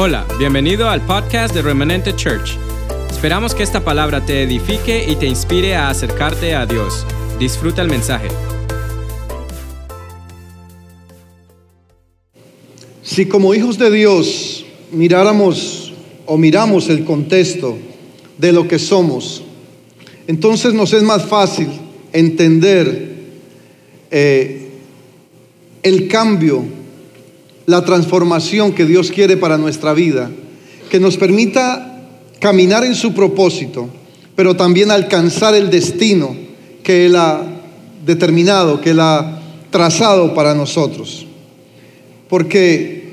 Hola, bienvenido al podcast de Remanente Church. Esperamos que esta palabra te edifique y te inspire a acercarte a Dios. Disfruta el mensaje. Si como hijos de Dios miráramos o miramos el contexto de lo que somos, entonces nos es más fácil entender eh, el cambio la transformación que Dios quiere para nuestra vida, que nos permita caminar en su propósito, pero también alcanzar el destino que Él ha determinado, que Él ha trazado para nosotros. Porque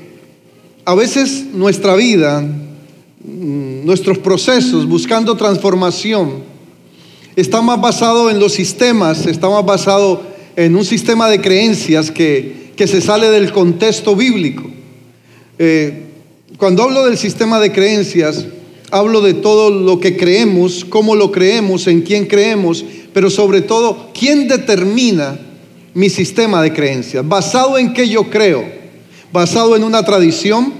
a veces nuestra vida, mm, nuestros procesos buscando transformación, está más basado en los sistemas, está más basado en un sistema de creencias que que se sale del contexto bíblico. Eh, cuando hablo del sistema de creencias, hablo de todo lo que creemos, cómo lo creemos, en quién creemos, pero sobre todo, quién determina mi sistema de creencias, basado en qué yo creo, basado en una tradición,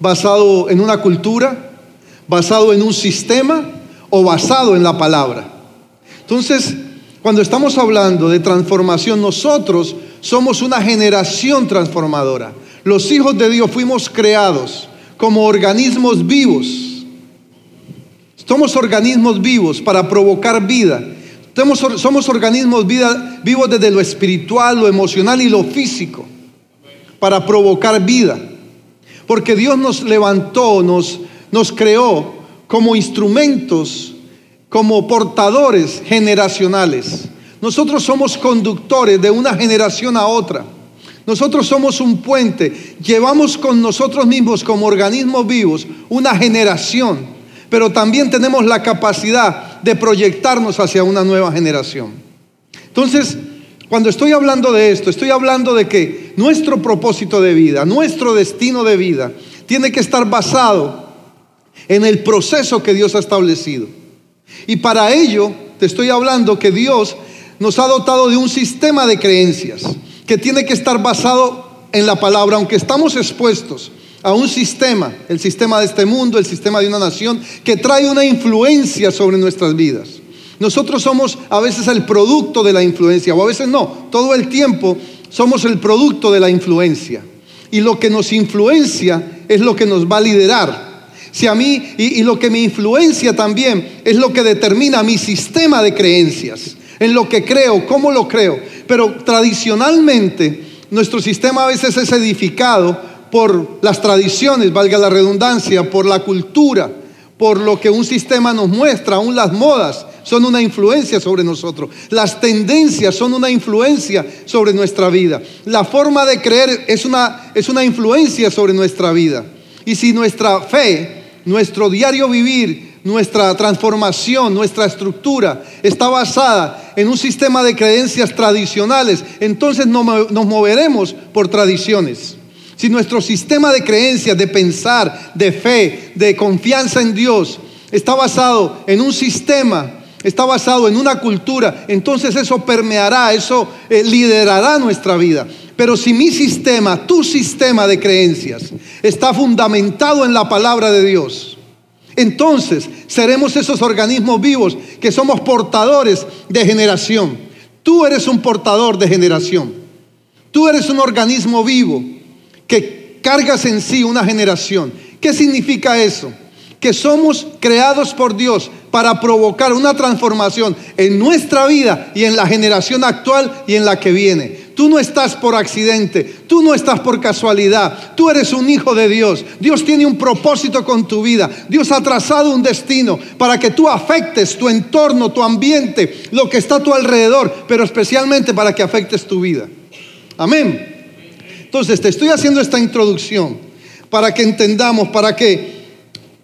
basado en una cultura, basado en un sistema o basado en la palabra. Entonces, cuando estamos hablando de transformación, nosotros somos una generación transformadora. Los hijos de Dios fuimos creados como organismos vivos. Somos organismos vivos para provocar vida. Somos, organismos vivos desde lo espiritual, lo emocional y lo físico para provocar vida. Porque Dios nos levantó, nos, nos creó como instrumentos, como portadores generacionales. Nosotros somos conductores de una generación a otra. Nosotros somos un puente. Llevamos con nosotros mismos como organismos vivos una generación, pero también tenemos la capacidad de proyectarnos hacia una nueva generación. Entonces, cuando estoy hablando de esto, estoy hablando de que nuestro propósito de vida, nuestro destino de vida, tiene que estar basado en el proceso que Dios ha establecido. Y para ello te estoy hablando que Dios nos ha dotado de un sistema de creencias que tiene que estar basado en la palabra, aunque estamos expuestos a un sistema, el sistema de este mundo, el sistema de una nación, que trae una influencia sobre nuestras vidas. Nosotros somos a veces el producto de la influencia, o a veces no, todo el tiempo somos el producto de la influencia. Y lo que nos influencia es lo que nos va a liderar. Si a mí, y, lo que me influencia también es lo que determina mi sistema de creencias en lo que creo, cómo lo creo. Pero tradicionalmente nuestro sistema a veces es edificado por las tradiciones, valga la redundancia, por la cultura, por lo que un sistema nos muestra, aún las modas son una influencia sobre nosotros, las tendencias son una influencia sobre nuestra vida, la forma de creer es una, es una influencia sobre nuestra vida. Y si nuestra fe, nuestro diario vivir, nuestra transformación, nuestra estructura está basada en un sistema de creencias tradicionales, entonces nos moveremos por tradiciones. Si nuestro sistema de creencias, de pensar, de fe, de confianza en Dios está basado en un sistema, está basado en una cultura, entonces eso permeará, eso eh, liderará nuestra vida. Pero si mi sistema, tu sistema de creencias está fundamentado en la palabra de Dios, entonces seremos esos organismos vivos que somos portadores de generación. Tú eres un portador de generación. Tú eres un organismo vivo que cargas en sí una generación. ¿Qué significa eso? Que somos creados por Dios para provocar una transformación en nuestra vida y en la generación actual y en la que viene. Tú no estás por accidente, tú no estás por casualidad, tú eres un hijo de Dios. Dios tiene un propósito con tu vida. Dios ha trazado un destino para que tú afectes tu entorno, tu ambiente, lo que está a tu alrededor, pero especialmente para que afectes tu vida. Amén. Entonces te estoy haciendo esta introducción para que entendamos, para que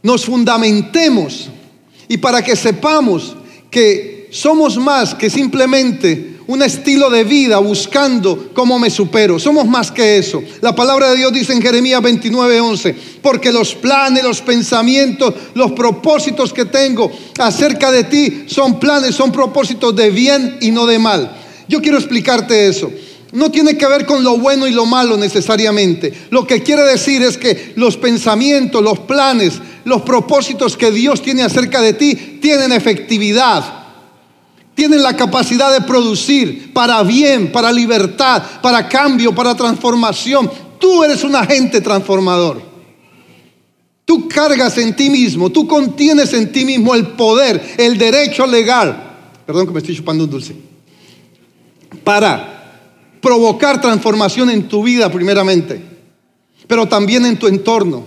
nos fundamentemos y para que sepamos que somos más que simplemente un estilo de vida buscando cómo me supero. Somos más que eso. La palabra de Dios dice en Jeremías 29, 11, porque los planes, los pensamientos, los propósitos que tengo acerca de ti son planes, son propósitos de bien y no de mal. Yo quiero explicarte eso. No tiene que ver con lo bueno y lo malo necesariamente. Lo que quiere decir es que los pensamientos, los planes, los propósitos que Dios tiene acerca de ti tienen efectividad. Tienen la capacidad de producir para bien, para libertad, para cambio, para transformación. Tú eres un agente transformador. Tú cargas en ti mismo, tú contienes en ti mismo el poder, el derecho legal. Perdón que me estoy chupando un dulce. Para provocar transformación en tu vida primeramente, pero también en tu entorno.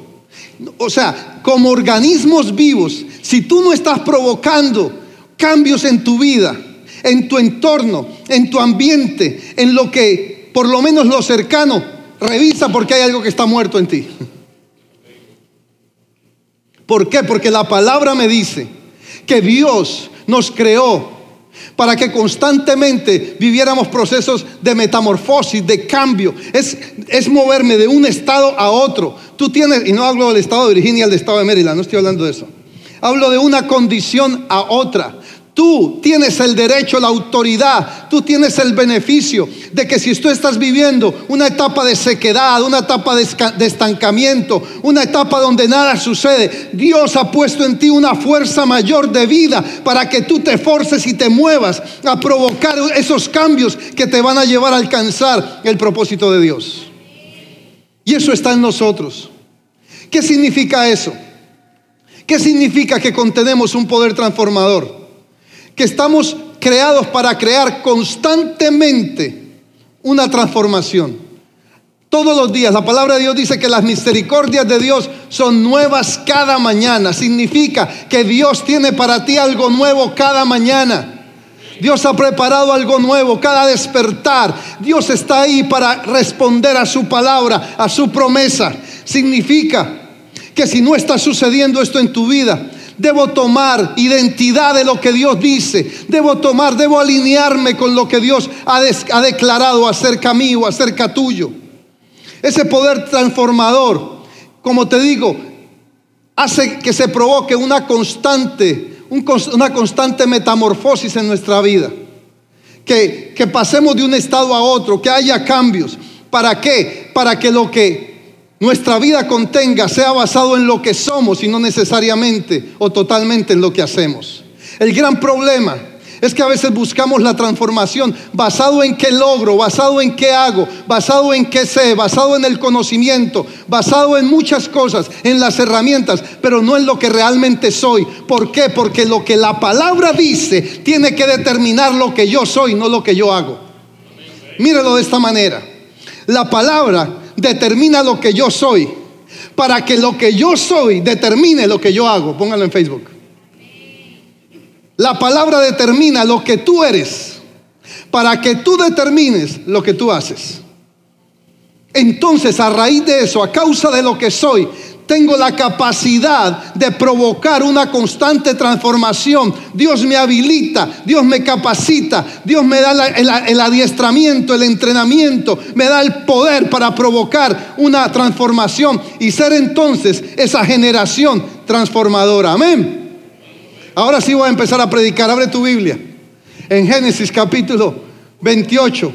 O sea, como organismos vivos, si tú no estás provocando cambios en tu vida, en tu entorno, en tu ambiente, en lo que, por lo menos lo cercano, revisa porque hay algo que está muerto en ti. ¿Por qué? Porque la palabra me dice que Dios nos creó para que constantemente viviéramos procesos de metamorfosis, de cambio. Es, es moverme de un estado a otro. Tú tienes, y no hablo del estado de Virginia, al estado de Maryland, no estoy hablando de eso. Hablo de una condición a otra. Tú tienes el derecho, la autoridad, tú tienes el beneficio de que si tú estás viviendo una etapa de sequedad, una etapa de estancamiento, una etapa donde nada sucede, Dios ha puesto en ti una fuerza mayor de vida para que tú te forces y te muevas a provocar esos cambios que te van a llevar a alcanzar el propósito de Dios. Y eso está en nosotros. ¿Qué significa eso? ¿Qué significa que contenemos un poder transformador? Que estamos creados para crear constantemente una transformación. Todos los días, la palabra de Dios dice que las misericordias de Dios son nuevas cada mañana. Significa que Dios tiene para ti algo nuevo cada mañana. Dios ha preparado algo nuevo cada despertar. Dios está ahí para responder a su palabra, a su promesa. Significa que si no está sucediendo esto en tu vida, Debo tomar identidad de lo que Dios dice. Debo tomar, debo alinearme con lo que Dios ha, ha declarado acerca mío, acerca tuyo. Ese poder transformador, como te digo, hace que se provoque una constante, una constante metamorfosis en nuestra vida. Que, que pasemos de un estado a otro, que haya cambios. ¿Para qué? Para que lo que nuestra vida contenga sea basado en lo que somos y no necesariamente o totalmente en lo que hacemos. El gran problema es que a veces buscamos la transformación basado en qué logro, basado en qué hago, basado en qué sé, basado en el conocimiento, basado en muchas cosas, en las herramientas, pero no en lo que realmente soy. ¿Por qué? Porque lo que la palabra dice tiene que determinar lo que yo soy, no lo que yo hago. Míralo de esta manera. La palabra determina lo que yo soy, para que lo que yo soy determine lo que yo hago. Póngalo en Facebook. La palabra determina lo que tú eres, para que tú determines lo que tú haces. Entonces, a raíz de eso, a causa de lo que soy, tengo la capacidad de provocar una constante transformación. Dios me habilita, Dios me capacita, Dios me da el, adiestramiento, el entrenamiento, me da el poder para provocar una transformación y ser entonces esa generación transformadora. Amén. Ahora sí voy a empezar a predicar. Abre tu Biblia. En Génesis capítulo 28,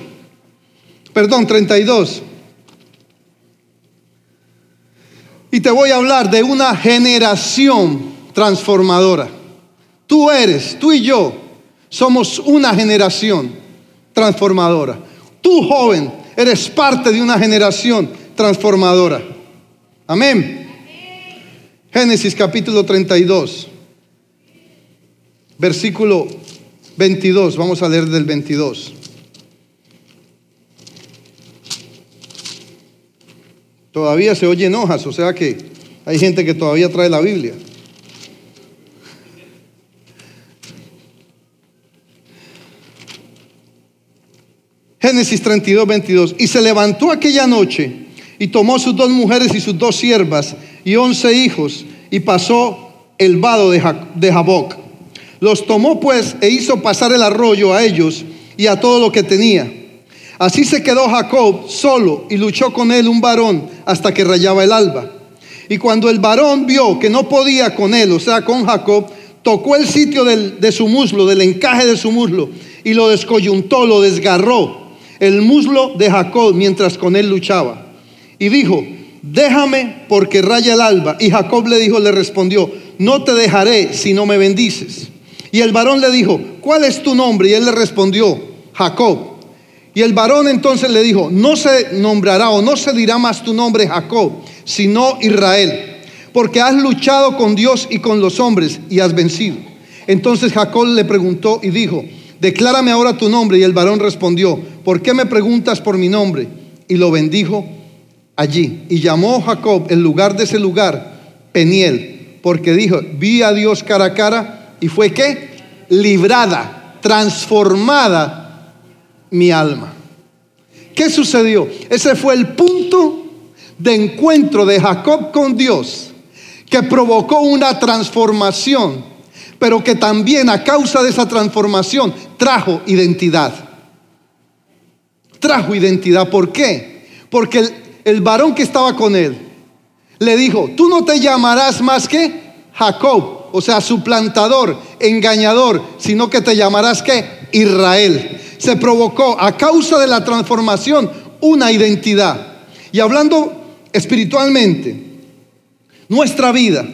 perdón, 32. Y te voy a hablar de una generación transformadora. Tú eres, tú y yo, somos una generación transformadora. Tú joven, eres parte de una generación transformadora. Amén. Génesis capítulo 32, versículo 22. Vamos a leer del 22. Todavía se oyen hojas, o sea que hay gente que todavía trae la Biblia. Génesis 32, 22. Y se levantó aquella noche y tomó sus dos mujeres y sus dos siervas y once hijos y pasó el vado de, Jaboc. Los tomó pues e hizo pasar el arroyo a ellos y a todo lo que tenía Así se quedó Jacob solo y luchó con él un varón hasta que rayaba el alba. Y cuando el varón vio que no podía con él, o sea, con Jacob, tocó el sitio de su muslo, del encaje de su muslo, y lo descoyuntó, lo desgarró. el muslo de Jacob mientras con él luchaba. Y dijo, déjame porque raya el alba. Y Jacob le dijo, le respondió, no te dejaré si no me bendices. Y el varón le dijo, ¿cuál es tu nombre? Y él le respondió, Jacob. Y el varón entonces le dijo, no se nombrará o no se dirá más tu nombre Jacob, sino Israel, porque has luchado con Dios y con los hombres y has vencido. Entonces Jacob le preguntó y dijo, declárame ahora tu nombre. Y el varón respondió, ¿por qué me preguntas por mi nombre? Y lo bendijo allí. Y llamó Jacob el lugar de ese lugar Peniel, porque dijo, vi a Dios cara a cara y fue que librada, transformada mi alma. ¿Qué sucedió? Ese fue el punto de encuentro de Jacob con Dios que provocó una transformación, pero que también a causa de esa transformación trajo identidad. Trajo identidad. ¿Por qué? Porque el, varón que estaba con él le dijo, tú no te llamarás más que Jacob, o sea, suplantador, engañador, sino que te llamarás que Israel se provocó a causa de la transformación una identidad. Y hablando espiritualmente, nuestra vida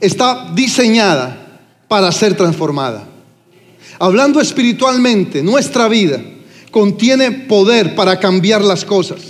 está diseñada para ser transformada. Hablando espiritualmente, nuestra vida contiene poder para cambiar las cosas.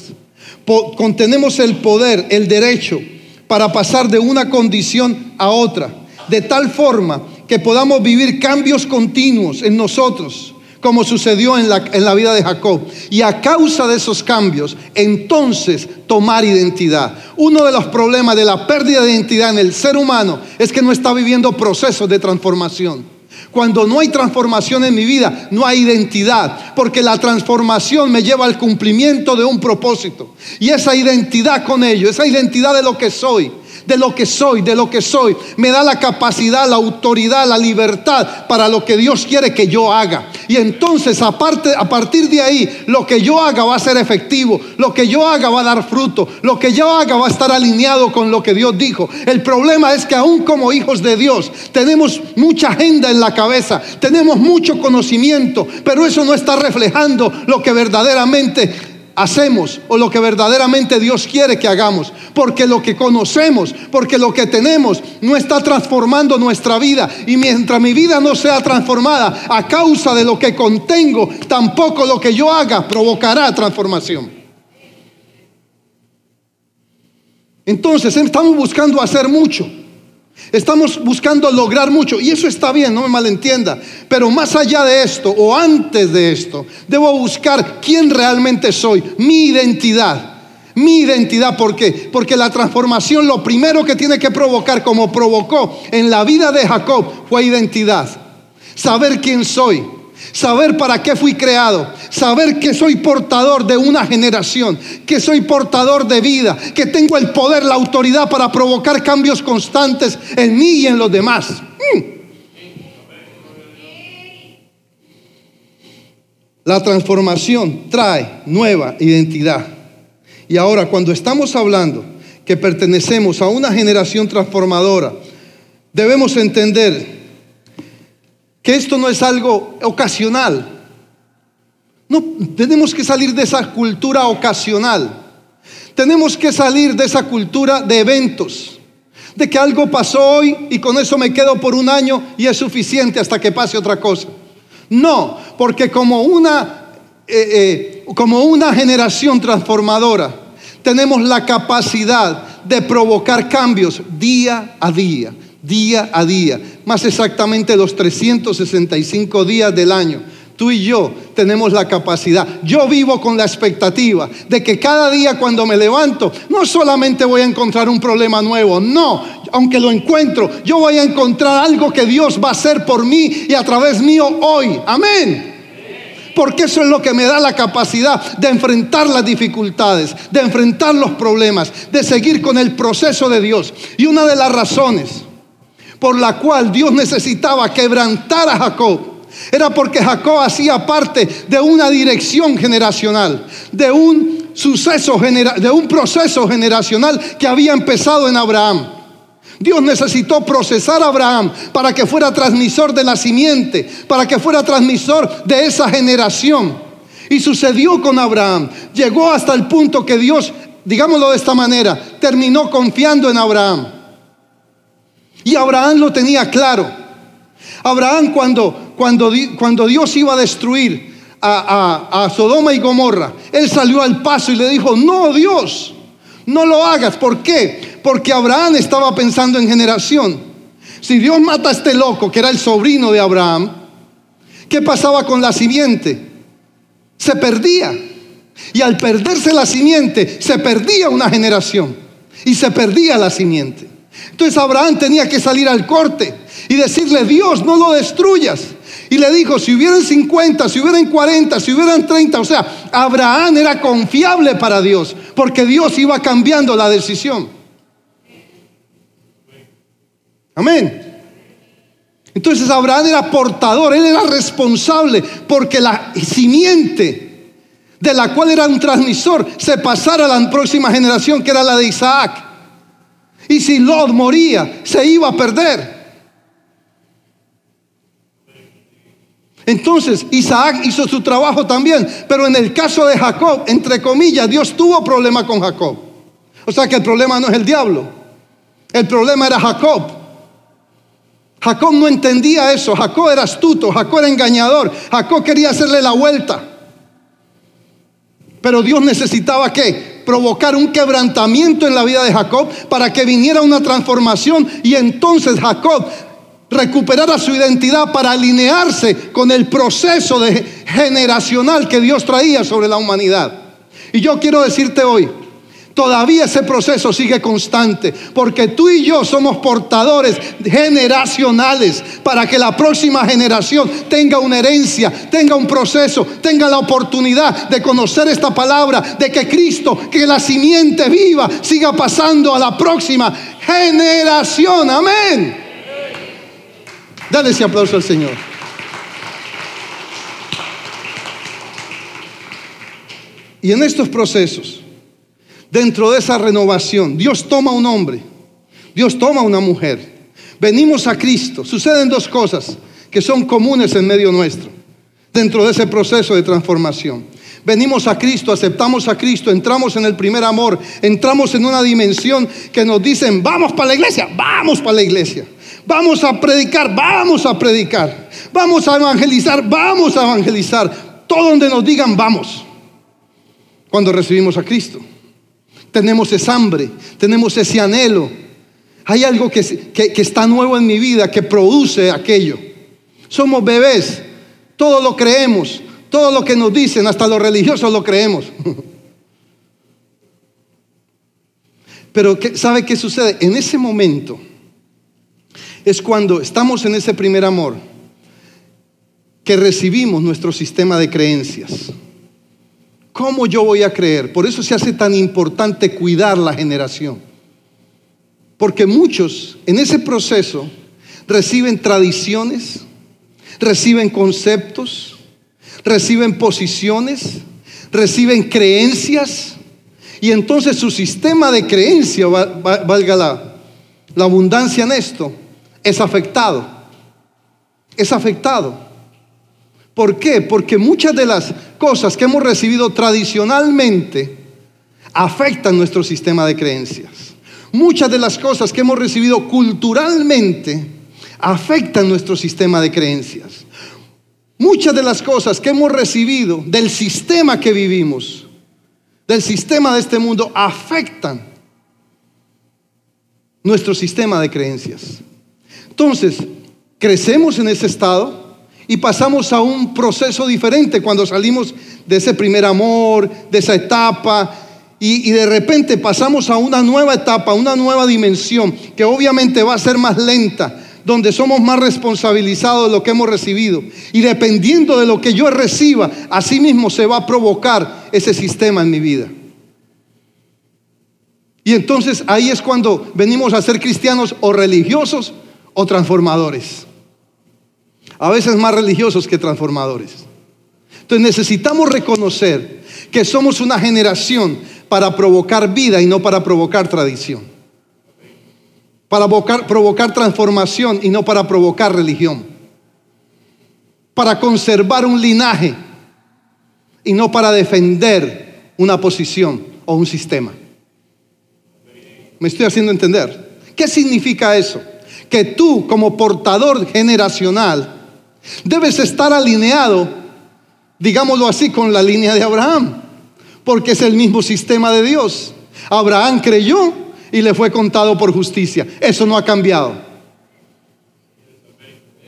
contenemos el poder, el derecho para pasar de una condición a otra, de tal forma que podamos vivir cambios continuos en nosotros como sucedió en la, en la, vida de Jacob. Y a causa de esos cambios, entonces tomar identidad. Uno de los problemas de la pérdida de identidad en el ser humano es que no está viviendo procesos de transformación. Cuando no hay transformación en mi vida, no hay identidad, porque la transformación me lleva al cumplimiento de un propósito. Y esa identidad con ello, esa identidad de lo que soy, de lo que soy, de lo que soy. Me da la capacidad, la autoridad, la libertad para lo que Dios quiere que yo haga. Y entonces aparte, a partir de ahí, lo que yo haga va a ser efectivo, lo que yo haga va a dar fruto, lo que yo haga va a estar alineado con lo que Dios dijo. El problema es que aún como hijos de Dios tenemos mucha agenda en la cabeza, tenemos mucho conocimiento, pero eso no está reflejando lo que verdaderamente hacemos o lo que verdaderamente Dios quiere que hagamos. Porque lo que conocemos, porque lo que tenemos no está transformando nuestra vida. Y mientras mi vida no sea transformada a causa de lo que contengo, tampoco lo que yo haga provocará transformación. Entonces estamos buscando hacer mucho. Estamos buscando lograr mucho y eso está bien, no me malentienda. Pero más allá de esto o antes de esto, debo buscar quién realmente soy, mi identidad. Mi identidad, ¿por qué? Porque la transformación lo primero que tiene que provocar, como provocó en la vida de Jacob, fue identidad. Saber quién soy, saber para qué fui creado, saber que soy portador de una generación, que soy portador de vida, que tengo el poder, la autoridad para provocar cambios constantes en mí y en los demás. Mm. La transformación trae nueva identidad. Y ahora cuando estamos hablando que pertenecemos a una generación transformadora, debemos entender que esto no es algo ocasional. No, tenemos que salir de esa cultura ocasional. Tenemos que salir de esa cultura de eventos. De que algo pasó hoy y con eso me quedo por un año y es suficiente hasta que pase otra cosa. No, porque como una, eh, eh, como una generación transformadora, tenemos la capacidad de provocar cambios día a día día a día, más exactamente los 365 días del año. Tú y yo tenemos la capacidad. Yo vivo con la expectativa de que cada día cuando me levanto, no solamente voy a encontrar un problema nuevo, no, aunque lo encuentro, yo voy a encontrar algo que Dios va a hacer por mí y a través mío hoy. Amén porque eso es lo que me da la capacidad de enfrentar las dificultades, de enfrentar los problemas, de seguir con el proceso de Dios. Y una de las razones por la cual Dios necesitaba quebrantar a Jacob era porque Jacob hacía parte de una dirección generacional, de un suceso de un proceso generacional que había empezado en Abraham. Dios necesitó procesar a Abraham para que fuera transmisor de la simiente, para que fuera transmisor de esa generación. Y sucedió con Abraham. Llegó hasta el punto que Dios, digámoslo de esta manera, terminó confiando en Abraham. Y Abraham lo tenía claro. Abraham cuando, cuando, cuando Dios iba a destruir a, a Sodoma y Gomorra, él salió al paso y le dijo, no Dios, no lo hagas. ¿Por qué? Porque Abraham estaba pensando en generación. Si Dios mata a este loco, que era el sobrino de Abraham, ¿qué pasaba con la simiente? Se perdía. Y al perderse la simiente, se perdía una generación. Y se perdía la simiente. Entonces Abraham tenía que salir al corte y decirle, Dios, no lo destruyas. Y le dijo, si hubieran 50, si hubieran 40, si hubieran 30, o sea, Abraham era confiable para Dios, porque Dios iba cambiando la decisión. Amén. Entonces Abraham era portador, él era responsable, porque la simiente de la cual era un transmisor se pasara a la próxima generación, que era la de Isaac. Y si Lot moría, se iba a perder. Entonces Isaac hizo su trabajo también, pero en el caso de Jacob, entre comillas, Dios tuvo problema con Jacob. O sea que el problema no es el diablo, el problema era Jacob. Jacob no entendía eso, Jacob era astuto, Jacob era engañador, Jacob quería hacerle la vuelta. Pero Dios necesitaba que provocar un quebrantamiento en la vida de Jacob para que viniera una transformación y entonces Jacob recuperara su identidad para alinearse con el proceso de generacional que Dios traía sobre la humanidad. Y yo quiero decirte hoy, todavía ese proceso sigue constante, porque tú y yo somos portadores generacionales para que la próxima generación tenga una herencia, tenga un proceso, tenga la oportunidad de conocer esta palabra, de que Cristo, que la simiente viva, siga pasando a la próxima generación. Amén. Dale ese aplauso al Señor. Y en estos procesos, dentro de esa renovación, Dios toma un hombre, Dios toma una mujer. Venimos a Cristo. Suceden dos cosas que son comunes en medio nuestro, dentro de ese proceso de transformación. Venimos a Cristo, aceptamos a Cristo, entramos en el primer amor, entramos en una dimensión que nos dicen, vamos para la iglesia, vamos para la iglesia. Vamos a predicar, vamos a predicar. Vamos a evangelizar, vamos a evangelizar. Todo donde nos digan, vamos. Cuando recibimos a Cristo. Tenemos esa hambre, tenemos ese anhelo. Hay algo que, que está nuevo en mi vida que produce aquello. Somos bebés, todo lo creemos, todo lo que nos dicen, hasta los religiosos lo creemos. Pero ¿sabe qué sucede? En ese momento es cuando estamos en ese primer amor que recibimos nuestro sistema de creencias. ¿Cómo yo voy a creer? Por eso se hace tan importante cuidar la generación. Porque muchos en ese proceso reciben tradiciones, reciben conceptos, reciben posiciones, reciben creencias, y entonces su sistema de creencia, valga la, la abundancia en esto, es afectado. Es afectado. ¿Por qué? Porque muchas de las cosas que hemos recibido tradicionalmente afectan nuestro sistema de creencias. Muchas de las cosas que hemos recibido culturalmente afectan nuestro sistema de creencias. Muchas de las cosas que hemos recibido del sistema que vivimos, del sistema de este mundo, afectan nuestro sistema de creencias. Entonces, crecemos en ese estado y pasamos a un proceso diferente cuando salimos de ese primer amor, de esa etapa, y, de repente pasamos a una nueva etapa, una nueva dimensión, que obviamente va a ser más lenta, donde somos más responsabilizados de lo que hemos recibido. Y dependiendo de lo que yo reciba, así mismo se va a provocar ese sistema en mi vida. Y entonces ahí es cuando venimos a ser cristianos o religiosos o transformadores. A veces más religiosos que transformadores. Entonces necesitamos reconocer que somos una generación para provocar vida y no para provocar tradición. Para provocar, provocar transformación y no para provocar religión. Para conservar un linaje y no para defender una posición o un sistema. ¿Me estoy haciendo entender? ¿Qué significa eso? Que tú como portador generacional debes estar alineado, digámoslo así, con la línea de Abraham, porque es el mismo sistema de Dios. Abraham creyó y le fue contado por justicia. Eso no ha cambiado.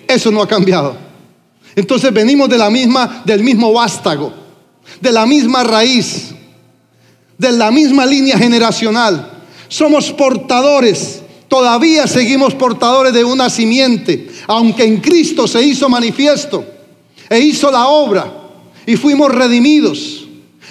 Eso no ha cambiado. Entonces venimos de la misma, del mismo vástago, de la misma raíz, de la misma línea generacional. Somos portadores, todavía seguimos portadores de una simiente, aunque en Cristo se hizo manifiesto e hizo la obra y fuimos redimidos.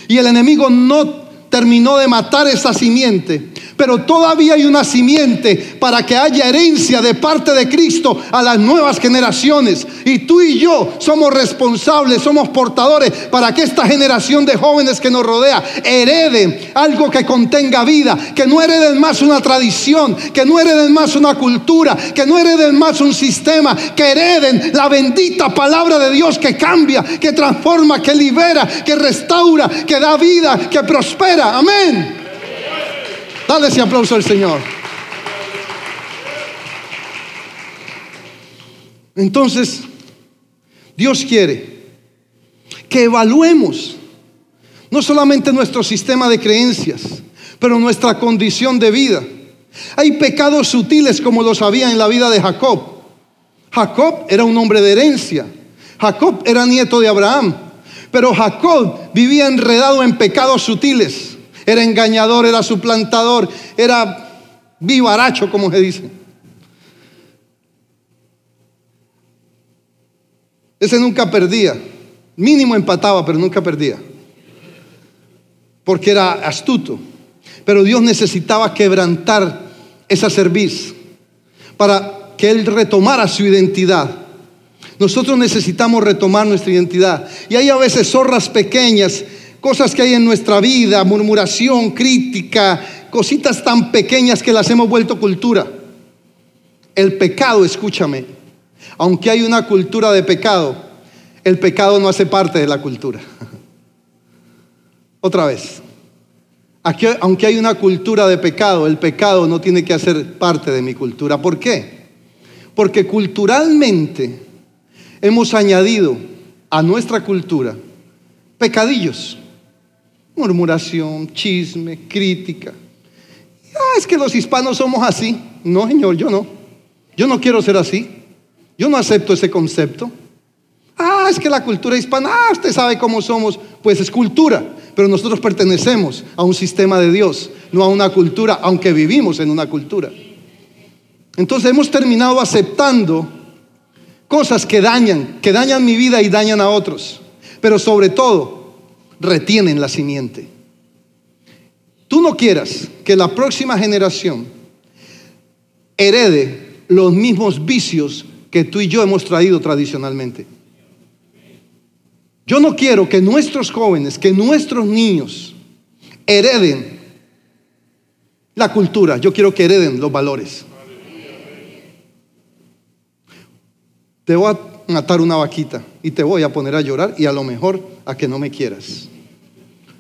Y el enemigo no terminó de matar esa simiente, pero todavía hay una simiente para que haya herencia de parte de Cristo a las nuevas generaciones. Y tú y yo somos responsables, somos portadores para que esta generación de jóvenes que nos rodea hereden algo que contenga vida, que no hereden más una tradición, que no hereden más una cultura, que no hereden más un sistema, que hereden la bendita palabra de Dios que cambia, que transforma, que libera, que restaura, que da vida, que prospera. Amén. Dale ese aplauso al Señor. Entonces, Dios quiere que evaluemos no solamente nuestro sistema de creencias, pero nuestra condición de vida. Hay pecados sutiles como los había en la vida de Jacob. Jacob era un hombre de herencia. Jacob era nieto de Abraham. Pero Jacob vivía enredado en pecados sutiles era engañador, era suplantador, era vivaracho, como se dice. Ese nunca perdía. Mínimo empataba, pero nunca perdía. Porque era astuto. Pero Dios necesitaba quebrantar esa cerviz para que Él retomara su identidad. Nosotros necesitamos retomar nuestra identidad. Y hay a veces zorras pequeñas cosas que hay en nuestra vida, murmuración, crítica, cositas tan pequeñas que las hemos vuelto cultura. El pecado, escúchame, aunque hay una cultura de pecado, el pecado no hace parte de la cultura. Otra vez, Aquí, aunque hay una cultura de pecado, el pecado no tiene que hacer parte de mi cultura. ¿Por qué? Porque culturalmente hemos añadido a nuestra cultura pecadillos murmuración, chisme, crítica. Ah, es que los hispanos somos así. No, Señor, yo no. Yo no quiero ser así. Yo no acepto ese concepto. Ah, es que la cultura hispana, ah, usted sabe cómo somos. Pues es cultura, pero nosotros pertenecemos a un sistema de Dios, no a una cultura, aunque vivimos en una cultura. Entonces hemos terminado aceptando cosas que dañan, que dañan mi vida y dañan a otros. Pero sobre todo, retienen la simiente. Tú no quieras que la próxima generación herede los mismos vicios que tú y yo hemos traído tradicionalmente. Yo no quiero que nuestros jóvenes, que nuestros niños hereden la cultura, yo quiero que hereden los valores. Te voy a matar una vaquita y te voy a poner a llorar y a lo mejor a que no me quieras.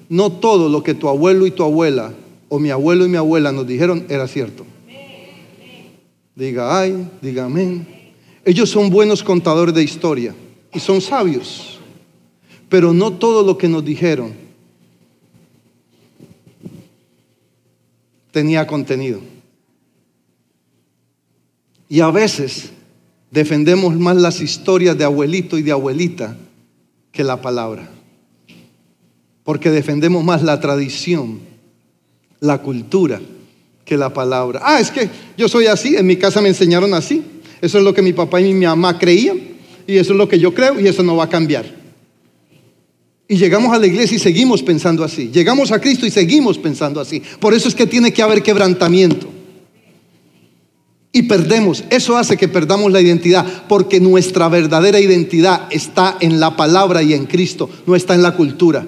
No todo lo que tu abuelo y tu abuela o mi abuelo y mi abuela nos dijeron era cierto. Diga ay, diga amén. Ellos son buenos contadores de historia y son sabios, pero no todo lo que nos dijeron tenía contenido. Y a veces defendemos más las historias de abuelito y de abuelita que la palabra. Porque defendemos más la tradición, la cultura, que la palabra. Ah, es que yo soy así, en mi casa me enseñaron así. Eso es lo que mi papá y mi mamá creían. Y eso es lo que yo creo y eso no va a cambiar. Y llegamos a la iglesia y seguimos pensando así. Llegamos a Cristo y seguimos pensando así. Por eso es que tiene que haber quebrantamiento y perdemos. Eso hace que perdamos la identidad, porque nuestra verdadera identidad está en la palabra y en Cristo, no está en la cultura.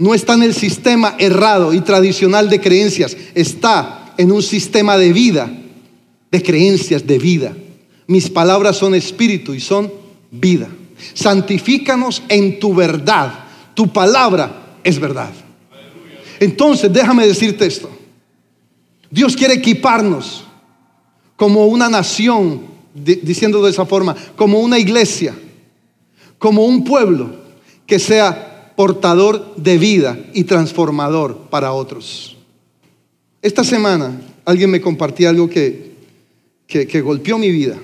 No está en el sistema errado y tradicional de creencias, está en un sistema de vida, de creencias, de vida. Mis palabras son espíritu y son vida. santifícanos en tu verdad. Tu palabra es verdad. Entonces, déjame decirte esto. Dios quiere equiparnos como una nación, diciendo de esa forma, como una iglesia, como un pueblo que sea portador de vida y transformador para otros. Esta semana alguien me compartía algo que, que, golpeó mi vida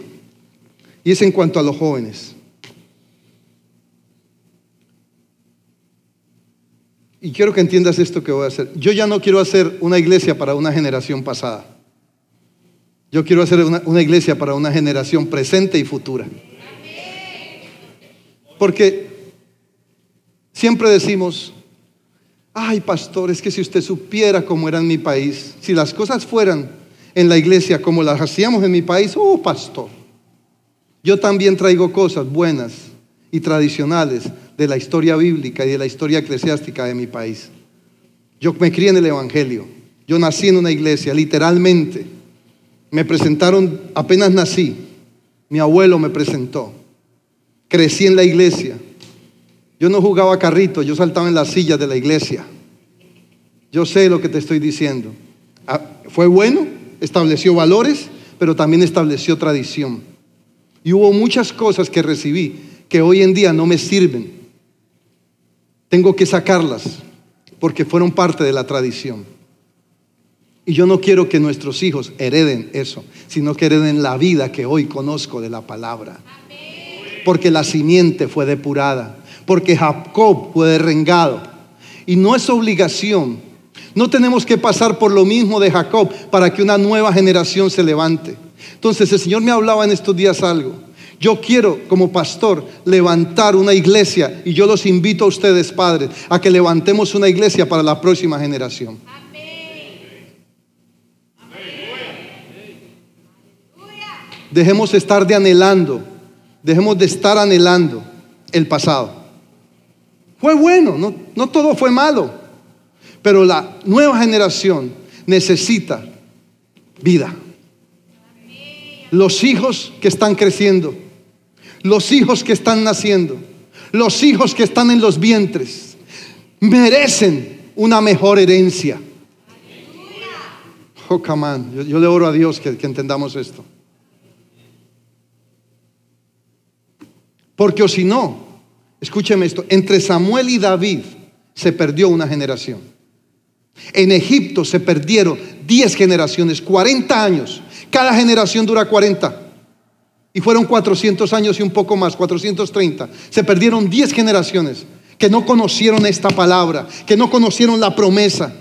y es en cuanto a los jóvenes. Y quiero que entiendas esto que voy a hacer. Yo ya no quiero hacer una iglesia para una generación pasada. Yo quiero hacer una, iglesia para una generación presente y futura. Porque siempre decimos, ay pastor, es que si usted supiera cómo era en mi país, si las cosas fueran en la iglesia como las hacíamos en mi país, oh pastor, yo también traigo cosas buenas y tradicionales de la historia bíblica y de la historia eclesiástica de mi país. Yo me crié en el Evangelio. Yo nací en una iglesia, literalmente. Me presentaron, apenas nací, mi abuelo me presentó. Crecí en la iglesia. Yo no jugaba carrito, yo saltaba en las sillas de la iglesia. Yo sé lo que te estoy diciendo. Ah, fue bueno, estableció valores, pero también estableció tradición. Y hubo muchas cosas que recibí que hoy en día no me sirven tengo que sacarlas porque fueron parte de la tradición. Y yo no quiero que nuestros hijos hereden eso, sino que hereden la vida que hoy conozco de la palabra. Porque la simiente fue depurada, porque Jacob fue derrengado. Y no es obligación. No tenemos que pasar por lo mismo de Jacob para que una nueva generación se levante. Entonces el Señor me hablaba en estos días algo. Yo quiero como pastor levantar una iglesia y yo los invito a ustedes, padres, a que levantemos una iglesia para la próxima generación. Dejemos de estar de anhelando, dejemos de estar anhelando el pasado. Fue bueno, no, no todo fue malo, pero la nueva generación necesita vida. Los hijos que están creciendo los hijos que están naciendo, los hijos que están en los vientres, merecen una mejor herencia. Oh, come Yo, le oro a Dios que, que entendamos esto. Porque o si no, escúcheme esto, entre Samuel y David se perdió una generación. En Egipto se perdieron 10 generaciones, 40 años. Cada generación dura 40. Y fueron 400 años y un poco más, 430. Se perdieron 10 generaciones que no conocieron esta palabra, que no conocieron la promesa,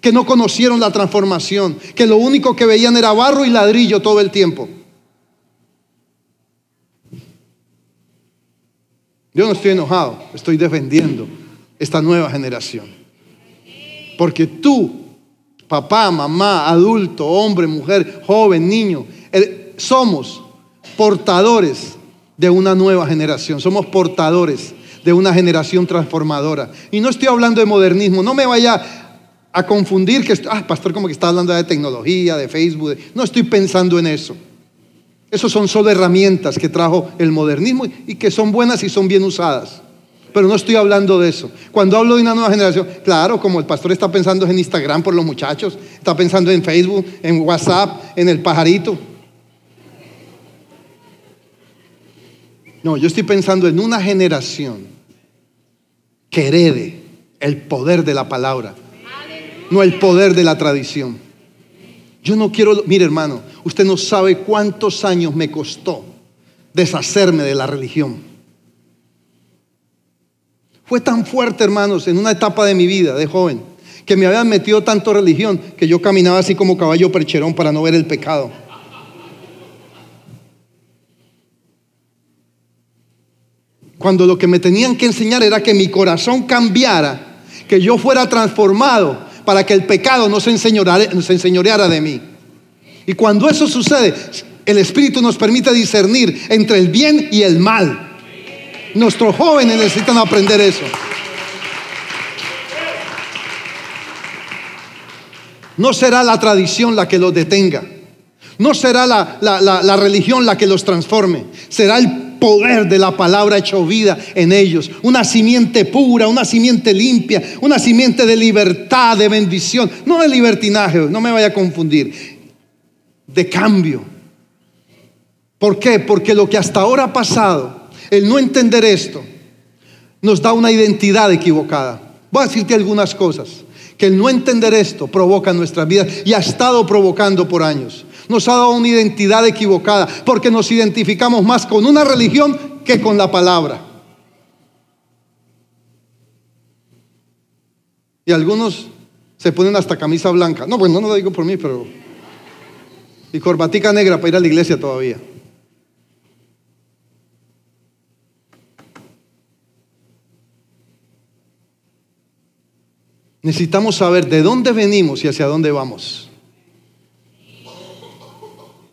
que no conocieron la transformación, que lo único que veían era barro y ladrillo todo el tiempo. Yo no estoy enojado, estoy defendiendo esta nueva generación. Porque tú, papá, mamá, adulto, hombre, mujer, joven, niño, somos portadores de una nueva generación, somos portadores de una generación transformadora. Y no estoy hablando de modernismo, no me vaya a confundir que, ah, pastor, como que está hablando de tecnología, de Facebook, no estoy pensando en eso. Esos son solo herramientas que trajo el modernismo y que son buenas y son bien usadas. Pero no estoy hablando de eso. Cuando hablo de una nueva generación, claro, como el pastor está pensando en Instagram por los muchachos, está pensando en Facebook, en WhatsApp, en el pajarito. No, yo estoy pensando en una generación que herede el poder de la palabra, no el poder de la tradición. Yo no quiero, mire hermano, usted no sabe cuántos años me costó deshacerme de la religión. Fue tan fuerte, hermanos, en una etapa de mi vida de joven, que me habían metido tanto religión que yo caminaba así como caballo percherón para no ver el pecado. Cuando lo que me tenían que enseñar era que mi corazón cambiara, que yo fuera transformado para que el pecado no se enseñoreara, de mí. Y cuando eso sucede, el Espíritu nos permite discernir entre el bien y el mal. Nuestros jóvenes necesitan aprender eso. No será la tradición la que los detenga. No será la, la religión la que los transforme. Será el poder de la palabra hecho vida en ellos. Una simiente pura, una simiente limpia, una simiente de libertad, de bendición. No de libertinaje, no me vaya a confundir. De cambio. ¿Por qué? Porque lo que hasta ahora ha pasado, el no entender esto, nos da una identidad equivocada. Voy a decirte algunas cosas que el no entender esto provoca en nuestras vidas y ha estado provocando por años. Nos ha dado una identidad equivocada porque nos identificamos más con una religión que con la palabra. Y algunos se ponen hasta camisa blanca. No, pues no lo digo por mí, pero... Y corbatica negra para ir a la iglesia todavía. Necesitamos saber de dónde venimos y hacia dónde vamos.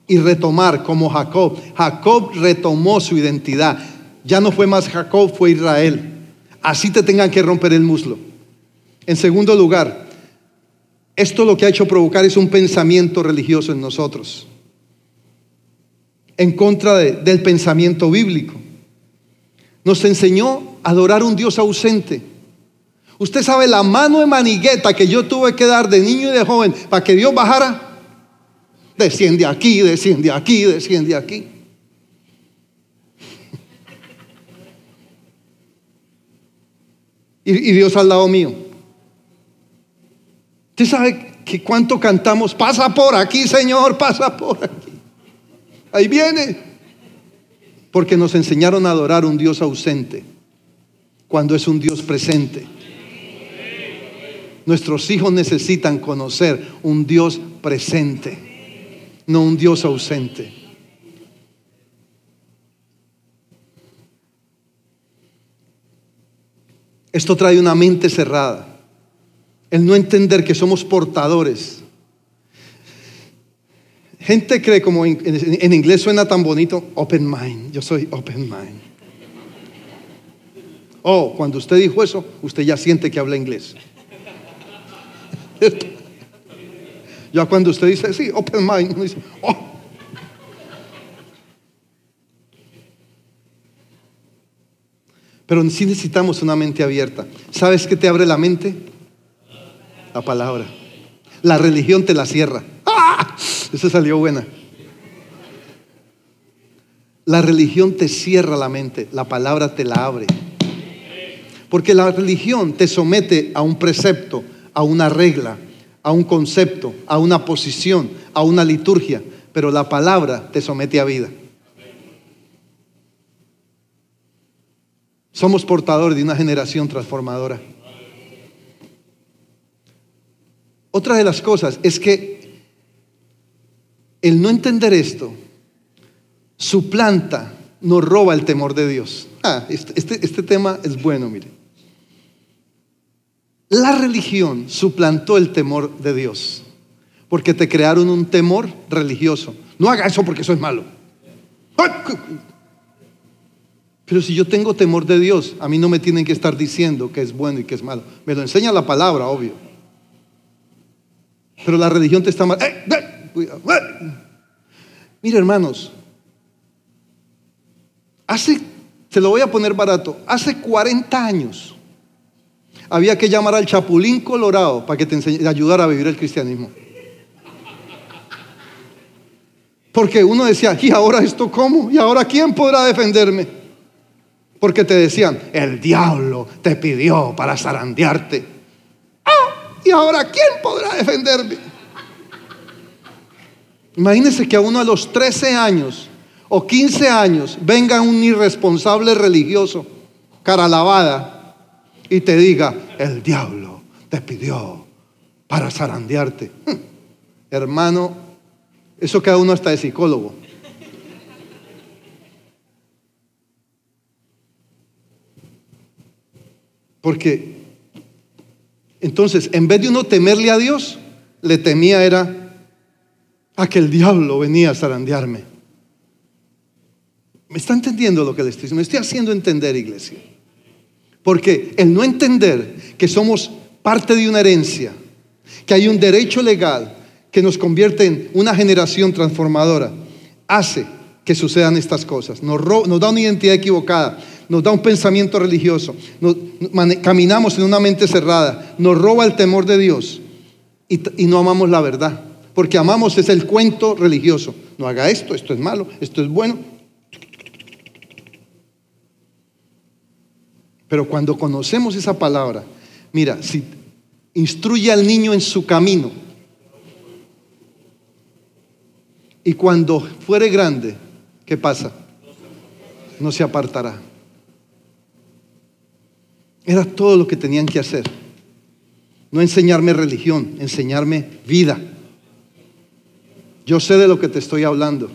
Y retomar como Jacob. Jacob retomó su identidad. Ya no fue más Jacob, fue Israel. Así te tengan que romper el muslo. En segundo lugar, esto lo que ha hecho provocar es un pensamiento religioso en nosotros. En contra del pensamiento bíblico. Nos enseñó a adorar un Dios ausente Usted sabe la mano de manigueta que yo tuve que dar de niño y de joven para que Dios bajara. Desciende aquí, desciende aquí, desciende aquí. Y, y Dios al lado mío. Usted sabe que cuánto cantamos, pasa por aquí, Señor, pasa por aquí. Ahí viene. Porque nos enseñaron a adorar un Dios ausente cuando es un Dios presente. Nuestros hijos necesitan conocer un Dios presente, no un Dios ausente. Esto trae una mente cerrada. El no entender que somos portadores. Gente cree como en, inglés suena tan bonito, open mind. Yo soy open mind. Oh, cuando usted dijo eso, usted ya siente que habla inglés. Ya cuando usted dice, sí, open mind, uno dice, oh. Pero sí necesitamos una mente abierta. ¿Sabes qué te abre la mente? La palabra. La religión te la cierra. ¡Ah! Esa salió buena. La religión te cierra la mente, la palabra te la abre. Porque la religión te somete a un precepto, a una regla, a un concepto, a una posición, a una liturgia, pero la palabra te somete a vida. Somos portadores de una generación transformadora. Otra de las cosas es que el no entender esto suplanta, nos roba el temor de Dios. Ah, este, este, este tema es bueno, mire. La religión suplantó el temor de Dios, porque te crearon un temor religioso. No haga eso porque eso es malo. Pero si yo tengo temor de Dios, a mí no me tienen que estar diciendo que es bueno y que es malo. Me lo enseña la palabra, obvio. Pero la religión te está mal. ¡Eh, Mira, hermanos, hace, se lo voy a poner barato, hace 40 años había que llamar al chapulín colorado para que te ayudara a vivir el cristianismo. Porque uno decía, ¿y ahora esto cómo? ¿Y ahora quién podrá defenderme? Porque te decían, el diablo te pidió para zarandearte. Ah, ¿y ahora quién podrá defenderme? Imagínense que a uno a los 13 años o 15 años venga un irresponsable religioso, cara lavada, y te diga, el diablo te pidió para zarandearte. Hermano, eso queda uno hasta de psicólogo. Porque entonces, en vez de uno temerle a Dios, le temía era a que el diablo venía a zarandearme. ¿Me está entendiendo lo que le estoy diciendo? Me estoy haciendo entender, iglesia. Porque el no entender que somos parte de una herencia, que hay un derecho legal que nos convierte en una generación transformadora, hace que sucedan estas cosas. Nos, da una identidad equivocada, nos da un pensamiento religioso, caminamos en una mente cerrada, nos roba el temor de Dios y, y no amamos la verdad. Porque amamos es el cuento religioso. No haga esto, esto es malo, esto es bueno. Pero cuando conocemos esa palabra, mira, si instruye al niño en su camino, y cuando fuere grande, ¿qué pasa? No se apartará. Era todo lo que tenían que hacer. No enseñarme religión, enseñarme vida. Yo sé de lo que te estoy hablando.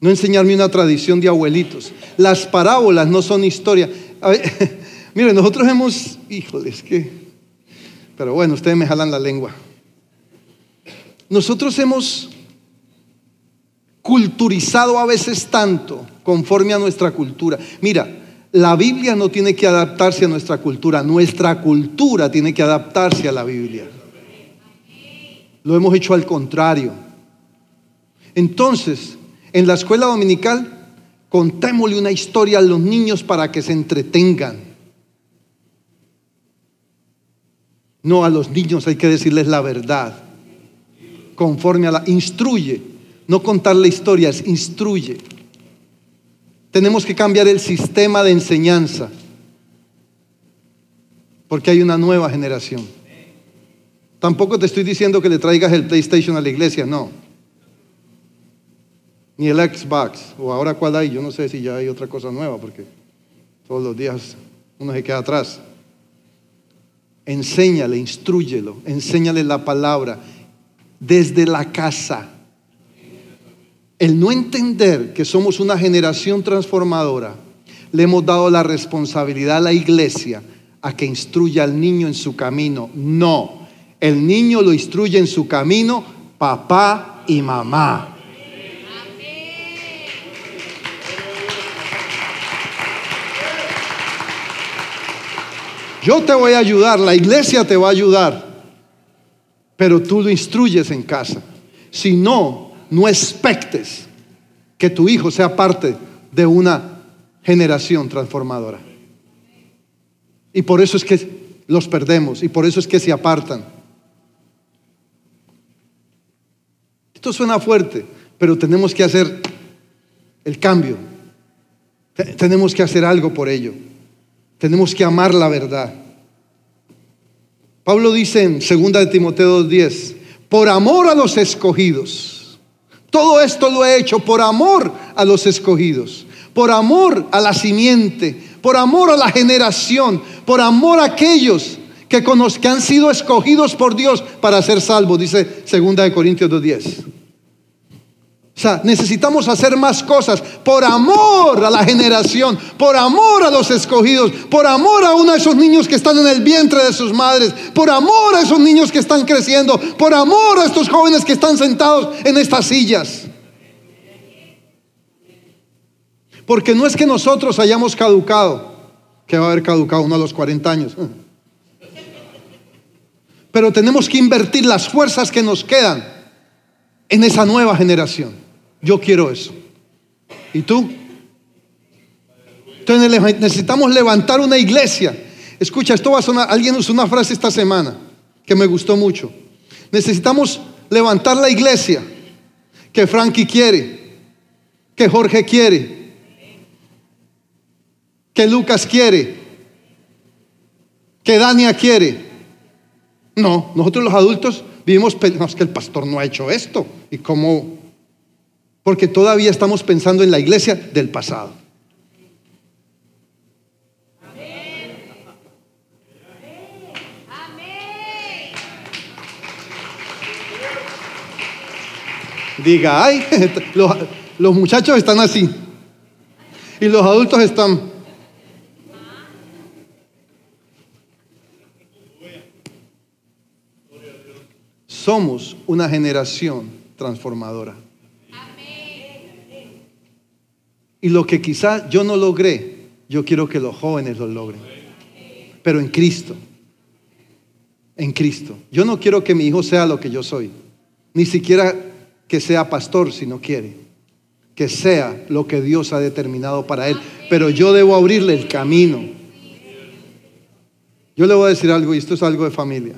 No enseñarme una tradición de abuelitos. Las parábolas no son historia. miren, nosotros hemos, híjoles, que... Pero bueno, ustedes me jalan la lengua. Nosotros hemos culturizado a veces tanto conforme a nuestra cultura. Mira, la Biblia no tiene que adaptarse a nuestra cultura, nuestra cultura tiene que adaptarse a la Biblia. Lo hemos hecho al contrario. Entonces, en la escuela dominical, contémosle una historia a los niños para que se entretengan. No, a los niños hay que decirles la verdad conforme a la... Instruye, no contarle historias, instruye. Tenemos que cambiar el sistema de enseñanza, porque hay una nueva generación. Tampoco te estoy diciendo que le traigas el PlayStation a la iglesia, no. Ni el Xbox, o ahora cuál hay, yo no sé si ya hay otra cosa nueva, porque todos los días uno se queda atrás. Enséñale, instruyelo, enséñale la palabra, desde la casa. El no entender que somos una generación transformadora, le hemos dado la responsabilidad a la iglesia a que instruya al niño en su camino. No, el niño lo instruye en su camino papá y mamá. Yo te voy a ayudar, la iglesia te va a ayudar pero tú lo instruyes en casa. Si no, no expectes que tu hijo sea parte de una generación transformadora. Y por eso es que los perdemos y por eso es que se apartan. Esto suena fuerte, pero tenemos que hacer el cambio. Tenemos que hacer algo por ello. Tenemos que amar la verdad. Pablo dice en 2 de Timoteo 2:10, por amor a los escogidos. Todo esto lo he hecho por amor a los escogidos, por amor a la simiente, por amor a la generación, por amor a aquellos que, que han sido escogidos por Dios para ser salvos, dice 2 de Corintios 2:10. O sea, necesitamos hacer más cosas por amor a la generación, por amor a los escogidos, por amor a uno de esos niños que están en el vientre de sus madres, por amor a esos niños que están creciendo, por amor a estos jóvenes que están sentados en estas sillas. Porque no es que nosotros hayamos caducado, que va a haber caducado uno a los 40 años. Pero tenemos que invertir las fuerzas que nos quedan en esa nueva generación. Yo quiero eso. ¿Y tú? Entonces necesitamos levantar una iglesia. Escucha, esto va a sonar, alguien usó una frase esta semana que me gustó mucho. Necesitamos levantar la iglesia que Frankie quiere, que Jorge quiere, que Lucas quiere, que Dania quiere. No, nosotros los adultos vivimos, no, que el pastor no ha hecho esto. ¿Y cómo porque todavía estamos pensando en la iglesia del pasado. Diga, ay, los, los muchachos están así. Y los adultos están... Somos una generación transformadora. Y lo que quizá yo no logré, yo quiero que los jóvenes lo logren. Pero en Cristo. En Cristo. Yo no quiero que mi hijo sea lo que yo soy. Ni siquiera que sea pastor si no quiere, que sea lo que Dios ha determinado para él, pero yo debo abrirle el camino. Yo le voy a decir algo, y esto es algo de familia,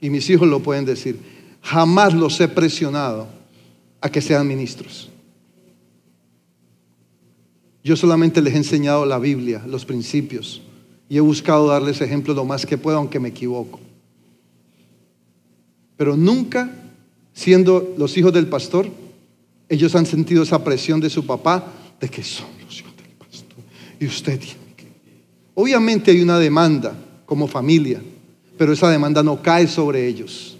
y mis hijos lo pueden decir, jamás los he presionado a que sean ministros. Yo solamente les he enseñado la Biblia, los principios, y he buscado darles ejemplos lo más que puedo, aunque me equivoco. Pero nunca, siendo los hijos del pastor, ellos han sentido esa presión de su papá de que son los hijos del pastor. Y usted tiene que... Obviamente hay una demanda como familia, pero esa demanda no cae sobre ellos.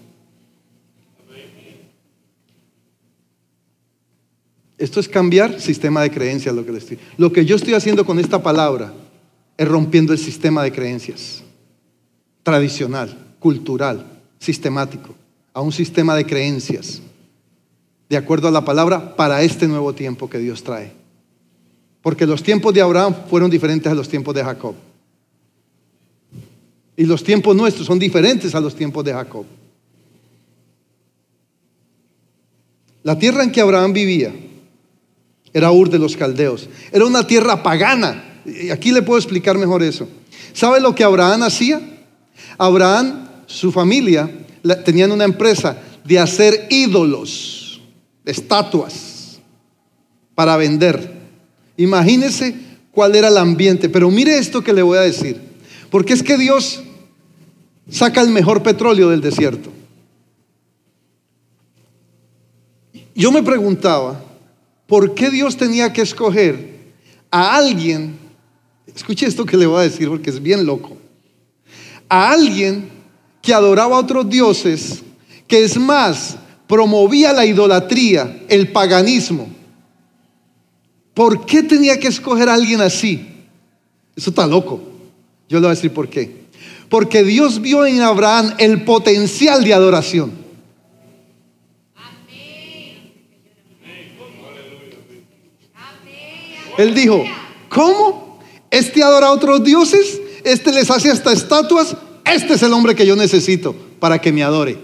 Esto es cambiar sistema de creencias, lo que estoy. Lo que yo estoy haciendo con esta palabra es rompiendo el sistema de creencias tradicional, cultural, sistemático, a un sistema de creencias, de acuerdo a la palabra, para este nuevo tiempo que Dios trae. Porque los tiempos de Abraham fueron diferentes a los tiempos de Jacob. Y los tiempos nuestros son diferentes a los tiempos de Jacob. La tierra en que Abraham vivía era Ur de los Caldeos. Era una tierra pagana. Aquí le puedo explicar mejor eso. ¿Sabe lo que Abraham hacía? Abraham, su familia, tenían una empresa de hacer ídolos, estatuas, para vender. Imagínese cuál era el ambiente. Pero mire esto que le voy a decir. Porque es que Dios saca el mejor petróleo del desierto. Yo me preguntaba, ¿por qué Dios tenía que escoger a alguien? Escuche esto que le voy a decir porque es bien loco. A alguien que adoraba a otros dioses, que es más, promovía la idolatría, el paganismo. ¿Por qué tenía que escoger a alguien así? Eso está loco. Yo le voy a decir por qué. Porque Dios vio en Abraham el potencial de adoración. Él dijo, ¿cómo? Este adora a otros dioses, este les hace hasta estatuas, este es el hombre que yo necesito para que me adore.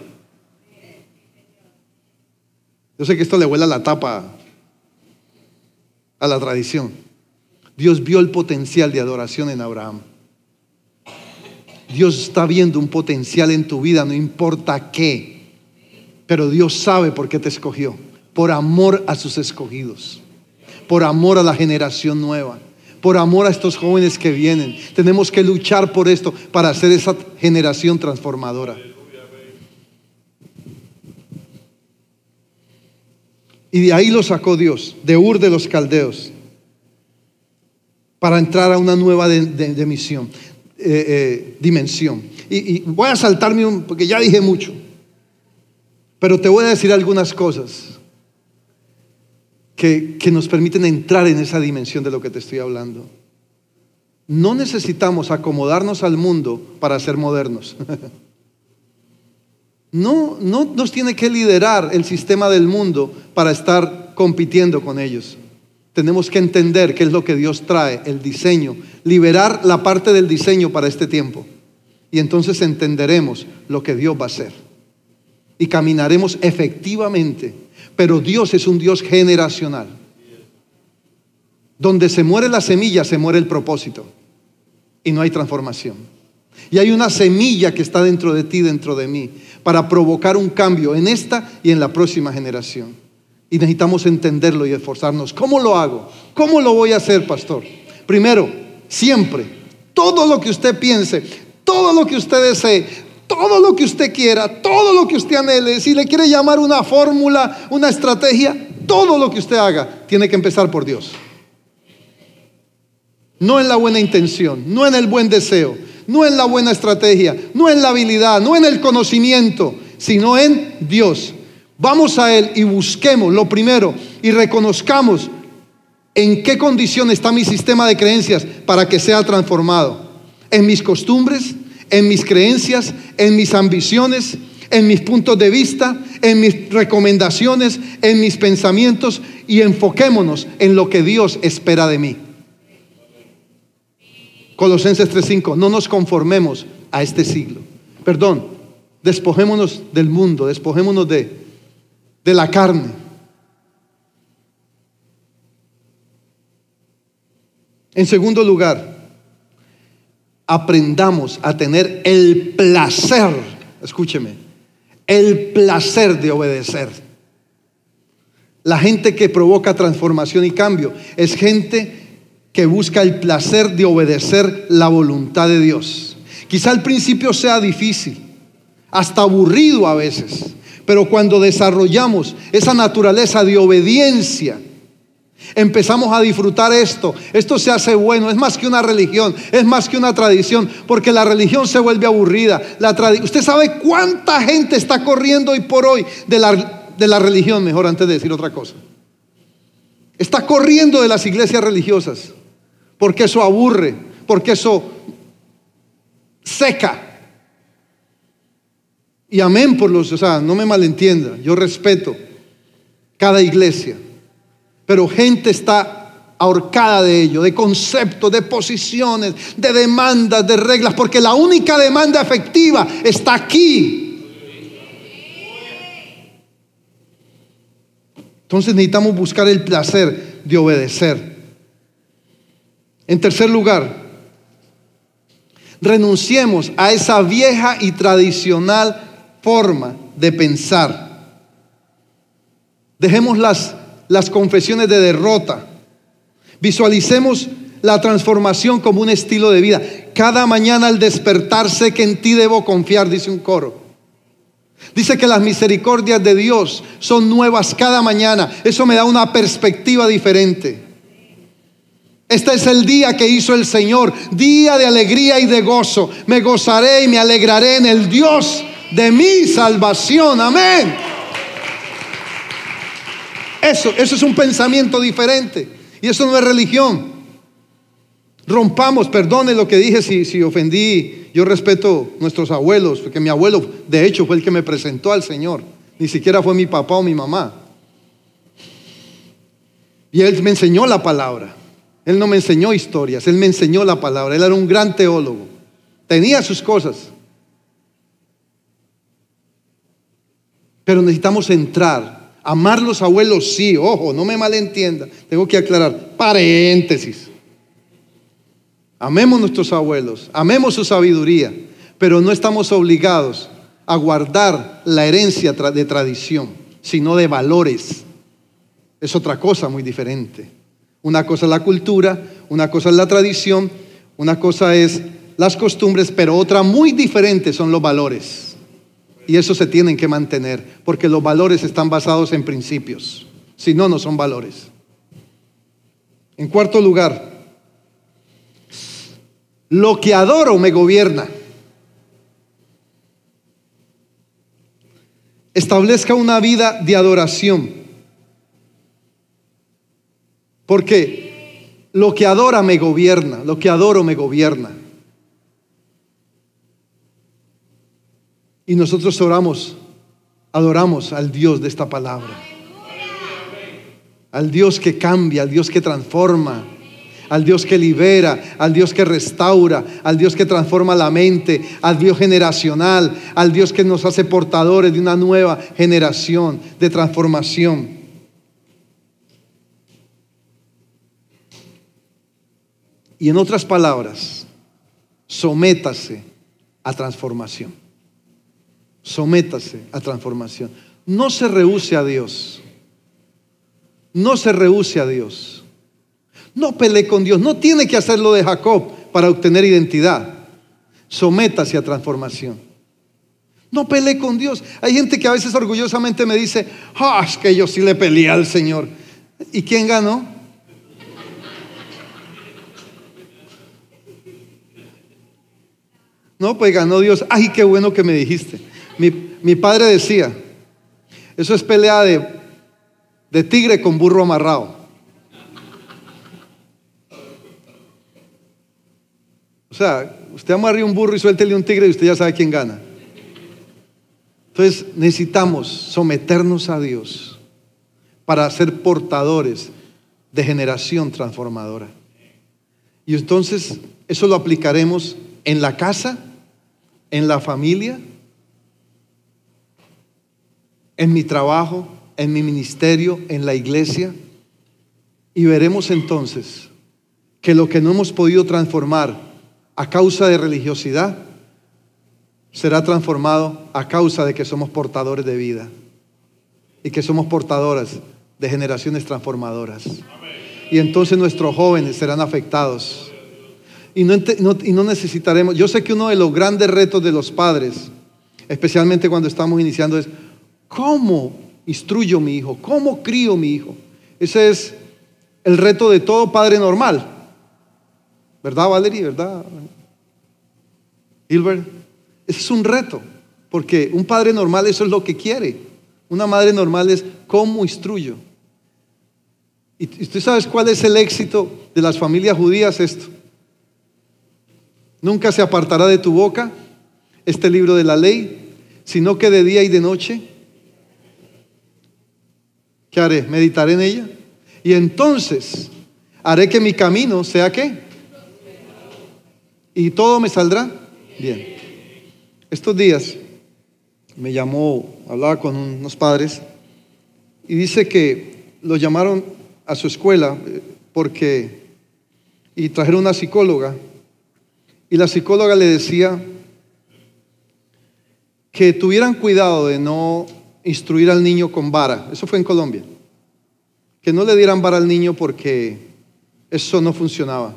Yo sé que esto le vuela la tapa a la tradición. Dios vio el potencial de adoración en Abraham. Dios está viendo un potencial en tu vida, no importa qué. Pero Dios sabe por qué te escogió. Por amor a sus escogidos. Por amor a la generación nueva. Por amor a estos jóvenes que vienen. Tenemos que luchar por esto para hacer esa generación transformadora. Y de ahí lo sacó Dios, de Ur de los Caldeos, para entrar a una nueva de, misión, eh, eh, dimensión. Y, voy a saltarme un, porque ya dije mucho, pero te voy a decir algunas cosas que, que nos permiten entrar en esa dimensión de lo que te estoy hablando. No necesitamos acomodarnos al mundo para ser modernos. No, no nos tiene que liderar el sistema del mundo para estar compitiendo con ellos. Tenemos que entender qué es lo que Dios trae, el diseño, liberar la parte del diseño para este tiempo. Y entonces entenderemos lo que Dios va a hacer. Y caminaremos efectivamente. Pero Dios es un Dios generacional. Donde se muere la semilla, se muere el propósito. Y no hay transformación. Y hay una semilla que está dentro de ti, dentro de mí, para provocar un cambio en esta y en la próxima generación. Y necesitamos entenderlo y esforzarnos. ¿Cómo lo hago? ¿Cómo lo voy a hacer, pastor? Primero, siempre, todo lo que usted piense, todo lo que usted desee, todo lo que usted quiera, todo lo que usted anhele, si le quiere llamar una fórmula, una estrategia, todo lo que usted haga, tiene que empezar por Dios. No en la buena intención, no en el buen deseo, no en la buena estrategia, no en la habilidad, no en el conocimiento, sino en Dios. Vamos a Él y busquemos lo primero y reconozcamos en qué condición está mi sistema de creencias para que sea transformado. En mis costumbres, en mis creencias, en mis ambiciones, en mis puntos de vista, en mis recomendaciones, en mis pensamientos y enfoquémonos en lo que Dios espera de mí. Colosenses 3:5, no nos conformemos a este siglo. Perdón, despojémonos del mundo, despojémonos de, de la carne. En segundo lugar, aprendamos a tener el placer, escúcheme, el placer de obedecer. La gente que provoca transformación y cambio es gente que busca el placer de obedecer la voluntad de Dios. Quizá al principio sea difícil, hasta aburrido a veces, pero cuando desarrollamos esa naturaleza de obediencia, Empezamos a disfrutar esto. Esto se hace bueno. Es más que una religión. Es más que una tradición. Porque la religión se vuelve aburrida. Usted sabe cuánta gente está corriendo hoy por hoy de la, de la religión, mejor antes de decir otra cosa. Está corriendo de las iglesias religiosas. Porque eso aburre. Porque eso seca. Y amén por los, o sea, no me malentienda. Yo respeto cada iglesia. Pero gente está ahorcada de ello, de conceptos, de posiciones, de demandas, de reglas, porque la única demanda efectiva está aquí. Entonces necesitamos buscar el placer de obedecer. En tercer lugar, renunciemos a esa vieja y tradicional forma de pensar. Dejemos las las confesiones de derrota. Visualicemos la transformación como un estilo de vida. Cada mañana al despertarse que en ti debo confiar, dice un coro. Dice que las misericordias de Dios son nuevas cada mañana. Eso me da una perspectiva diferente. Este es el día que hizo el Señor, día de alegría y de gozo. Me gozaré y me alegraré en el Dios de mi salvación. Amén. Eso, eso es un pensamiento diferente. Y eso no es religión. Rompamos, perdone lo que dije si, si ofendí. Yo respeto nuestros abuelos, porque mi abuelo, de hecho, fue el que me presentó al Señor. Ni siquiera fue mi papá o mi mamá. Y él me enseñó la palabra. Él no me enseñó historias, él me enseñó la palabra. Él era un gran teólogo. Tenía sus cosas. Pero necesitamos entrar Amar los abuelos, sí, ojo, no me malentienda. Tengo que aclarar, paréntesis. Amemos nuestros abuelos, amemos su sabiduría, pero no estamos obligados a guardar la herencia de tradición, sino de valores. Es otra cosa muy diferente. Una cosa es la cultura, una cosa es la tradición, una cosa es las costumbres, pero otra muy diferente son los valores. Y eso se tienen que mantener, porque los valores están basados en principios. Si no, no son valores. En cuarto lugar, lo que adoro me gobierna. Establezca una vida de adoración. Porque lo que adora me gobierna, lo que adoro me gobierna. Y nosotros oramos, adoramos al Dios de esta palabra. Al Dios que cambia, al Dios que transforma, al Dios que libera, al Dios que restaura, al Dios que transforma la mente, al Dios generacional, al Dios que nos hace portadores de una nueva generación de transformación. Y en otras palabras, sométase a transformación. Sométase a transformación. No se rehúse a Dios. No se rehúse a Dios. No pelee con Dios. No tiene que hacerlo de Jacob para obtener identidad. Sométase a transformación. No pelee con Dios. Hay gente que a veces orgullosamente me dice, ah, es que yo sí le peleé al Señor. ¿Y quién ganó? No, pues ganó Dios. Ay, qué bueno que me dijiste. Mi, padre decía, eso es pelea de, de tigre con burro amarrado. O sea, usted amarre un burro y suéltele un tigre y usted ya sabe quién gana. Entonces necesitamos someternos a Dios para ser portadores de generación transformadora. Y entonces eso lo aplicaremos en la casa, en la familia, en mi trabajo, en mi ministerio, en la iglesia, y veremos entonces que lo que no hemos podido transformar a causa de religiosidad será transformado a causa de que somos portadores de vida y que somos portadoras de generaciones transformadoras. Y entonces nuestros jóvenes serán afectados. Y no, necesitaremos, yo sé que uno de los grandes retos de los padres, especialmente cuando estamos iniciando, es cómo instruyo a mi hijo, cómo crío a mi hijo. Ese es el reto de todo padre normal. ¿Verdad, Valerie? ¿Verdad? Hilbert. Ese es un reto, porque un padre normal eso es lo que quiere. Una madre normal es cómo instruyo. ¿Y tú sabes cuál es el éxito de las familias judías? Esto. Nunca se apartará de tu boca este libro de la ley, sino que de día y de noche. ¿Qué haré? Meditaré en ella. Y entonces haré que mi camino sea qué. Y todo me saldrá bien. Estos días me llamó, hablaba con unos padres y dice que lo llamaron a su escuela eh, porque y trajeron una psicóloga y la psicóloga le decía que tuvieran cuidado de no instruir al niño con vara. Eso fue en Colombia. Que no le dieran vara al niño porque eso no funcionaba.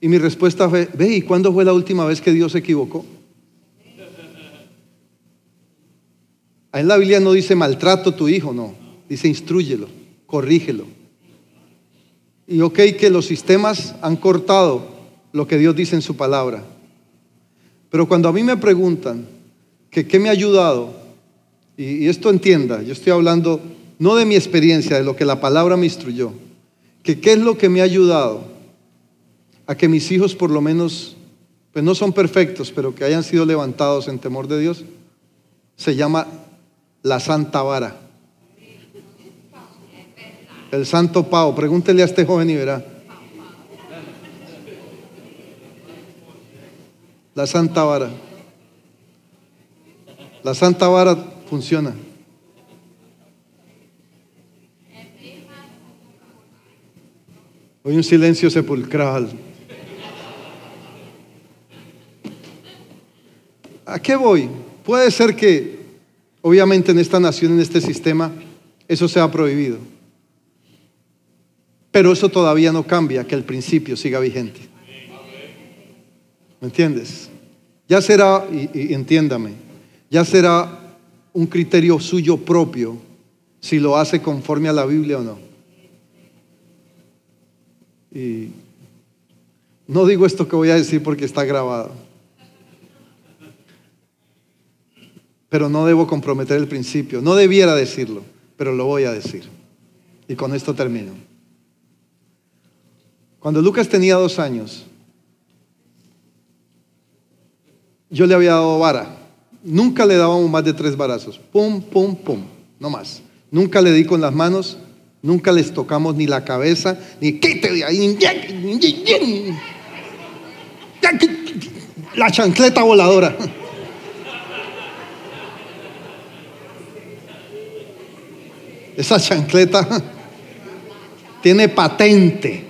Y mi respuesta fue, ve, ¿y cuándo fue la última vez que Dios se equivocó? En la Biblia no dice maltrato a tu hijo, no. Dice instruyelo, corrígelo. Y ok que los sistemas han cortado lo que Dios dice en su palabra. Pero cuando a mí me preguntan que qué me ha ayudado, y, esto entienda, yo estoy hablando no de mi experiencia, de lo que la palabra me instruyó, que qué es lo que me ha ayudado a que mis hijos por lo menos, pues no son perfectos, pero que hayan sido levantados en temor de Dios, se llama la Santa Vara. El Santo Pau. Pregúntele a este joven y verá. La Santa Vara. La Santa Vara funciona. Hoy un silencio sepulcral. ¿A qué voy? Puede ser que Obviamente en esta nación, en este sistema, eso se ha prohibido. Pero eso todavía no cambia, que el principio siga vigente. ¿Me entiendes? Ya será, y, entiéndame, ya será un criterio suyo propio si lo hace conforme a la Biblia o no. Y no digo esto que voy a decir porque está grabado. pero no debo comprometer el principio. No debiera decirlo, pero lo voy a decir. Y con esto termino. Cuando Lucas tenía dos años, yo le había dado vara. Nunca le dábamos más de tres varazos. Pum, pum, pum. No más. Nunca le di con las manos. Nunca les tocamos ni la cabeza, ni de ahí. La chancleta voladora. Esa chancleta tiene patente.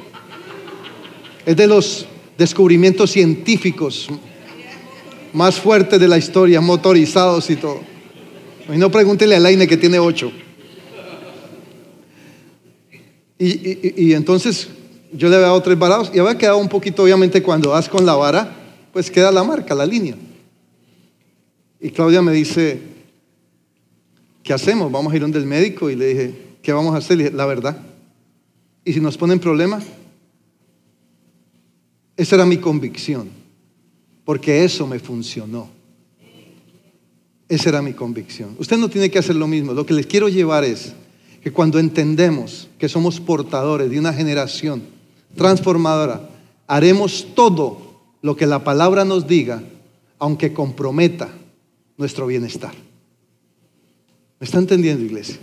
Es de los descubrimientos científicos más fuertes de la historia, motorizados y todo. Y no pregúntele a Laine que tiene ocho. Y, entonces yo le había dado tres varados y había quedado un poquito, obviamente, cuando das con la vara, pues queda la marca, la línea. Y Claudia me dice, ¿qué hacemos? Vamos a ir donde el médico y le dije, ¿qué vamos a hacer? Le dije, la verdad. ¿Y si nos ponen problemas? Esa era mi convicción, porque eso me funcionó. Esa era mi convicción. Usted no tiene que hacer lo mismo. Lo que les quiero llevar es que cuando entendemos que somos portadores de una generación transformadora, haremos todo lo que la palabra nos diga, aunque comprometa nuestro bienestar. ¿Me está entendiendo, iglesia?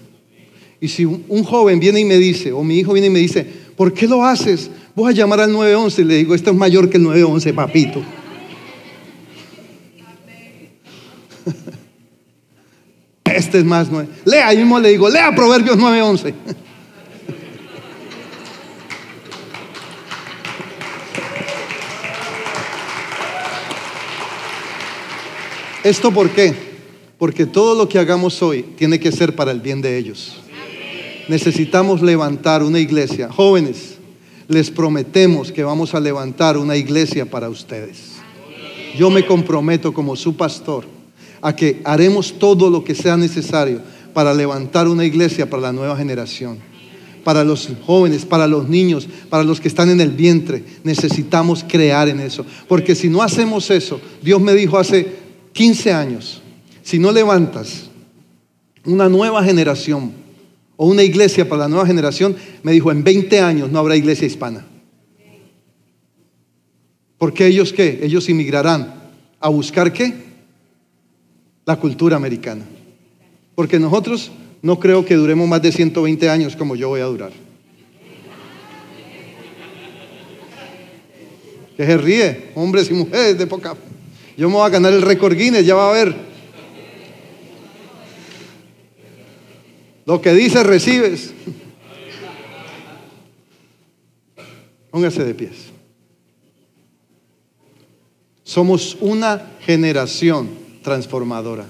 Y si un, joven viene y me dice, o mi hijo viene y me dice, ¿por qué lo haces? Voy a llamar al 911 y le digo, esto es mayor que el 911, papito. Este es más nueve. Lea, yo mismo le digo, lea Proverbios 9:11. ¿Esto por qué? Porque todo lo que hagamos hoy tiene que ser para el bien de ellos. Necesitamos levantar una iglesia. Jóvenes, les prometemos que vamos a levantar una iglesia para ustedes. Yo me comprometo como su pastor a que haremos todo lo que sea necesario para levantar una iglesia para la nueva generación. Para los jóvenes, para los niños, para los que están en el vientre. Necesitamos crear en eso. Porque si no hacemos eso, Dios me dijo hace 15 años, si no levantas una nueva generación o una iglesia para la nueva generación, me dijo, en 20 años no habrá iglesia hispana. Porque ellos qué? Ellos inmigrarán a buscar qué? La cultura americana. Porque nosotros no creo que duremos más de 120 años como yo voy a durar. Que se ríe, hombres y mujeres de poca. Yo me voy a ganar el récord Guinness, ya va a ver. Lo que dices recibes. Póngase de pies. Somos una generación transformadora.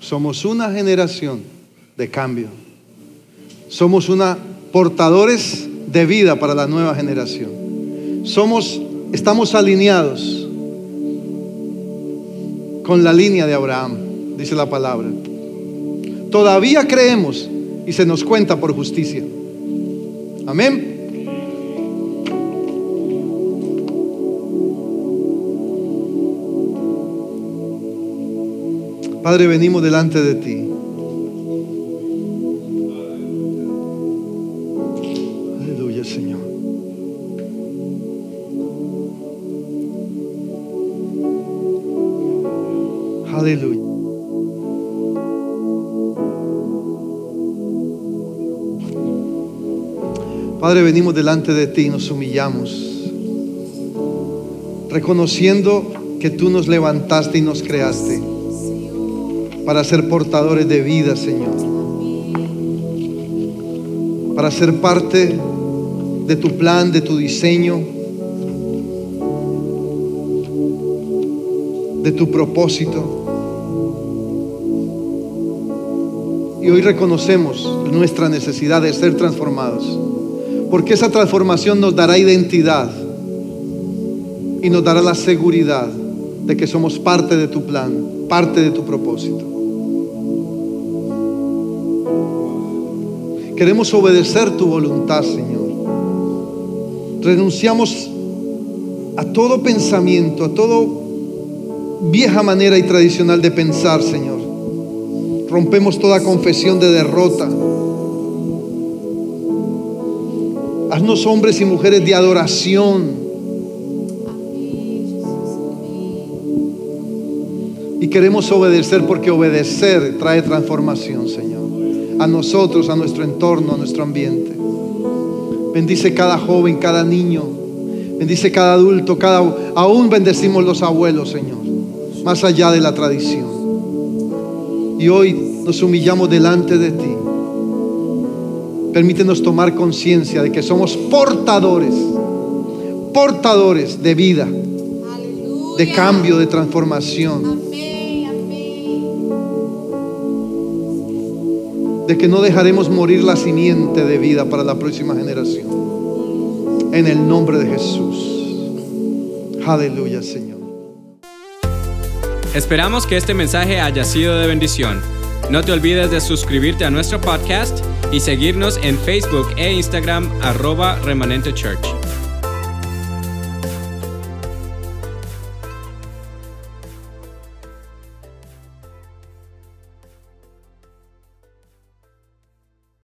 Somos una generación de cambio. Somos una portadores de vida para la nueva generación. Somos estamos alineados con la línea de Abraham, dice la palabra. Todavía creemos y se nos cuenta por justicia. Amén. Padre, venimos delante de ti. Aleluya, Señor. Aleluya. Padre, venimos delante de ti y nos humillamos, reconociendo que tú nos levantaste y nos creaste para ser portadores de vida, Señor. Para ser parte de tu plan, de tu diseño, de tu propósito. Y hoy reconocemos nuestra necesidad de ser transformados, porque esa transformación nos dará identidad y nos dará la seguridad de que somos parte de tu plan, parte de tu propósito. Queremos obedecer tu voluntad, Señor. Renunciamos a todo pensamiento, a toda vieja manera y tradicional de pensar, Señor. Rompemos toda confesión de derrota. Haznos hombres y mujeres de adoración. Y queremos obedecer porque obedecer trae transformación, Señor a nosotros, a nuestro entorno, a nuestro ambiente. Bendice cada joven, cada niño. Bendice cada adulto, cada aún bendecimos los abuelos, Señor, más allá de la tradición. Y hoy nos humillamos delante de ti. Permítenos tomar conciencia de que somos portadores, portadores de vida, de cambio, de transformación. Que no dejaremos morir la simiente de vida para la próxima generación. En el nombre de Jesús. Aleluya, Señor. Esperamos que este mensaje haya sido de bendición. No te olvides de suscribirte a nuestro podcast y seguirnos en Facebook e Instagram arroba remanente church.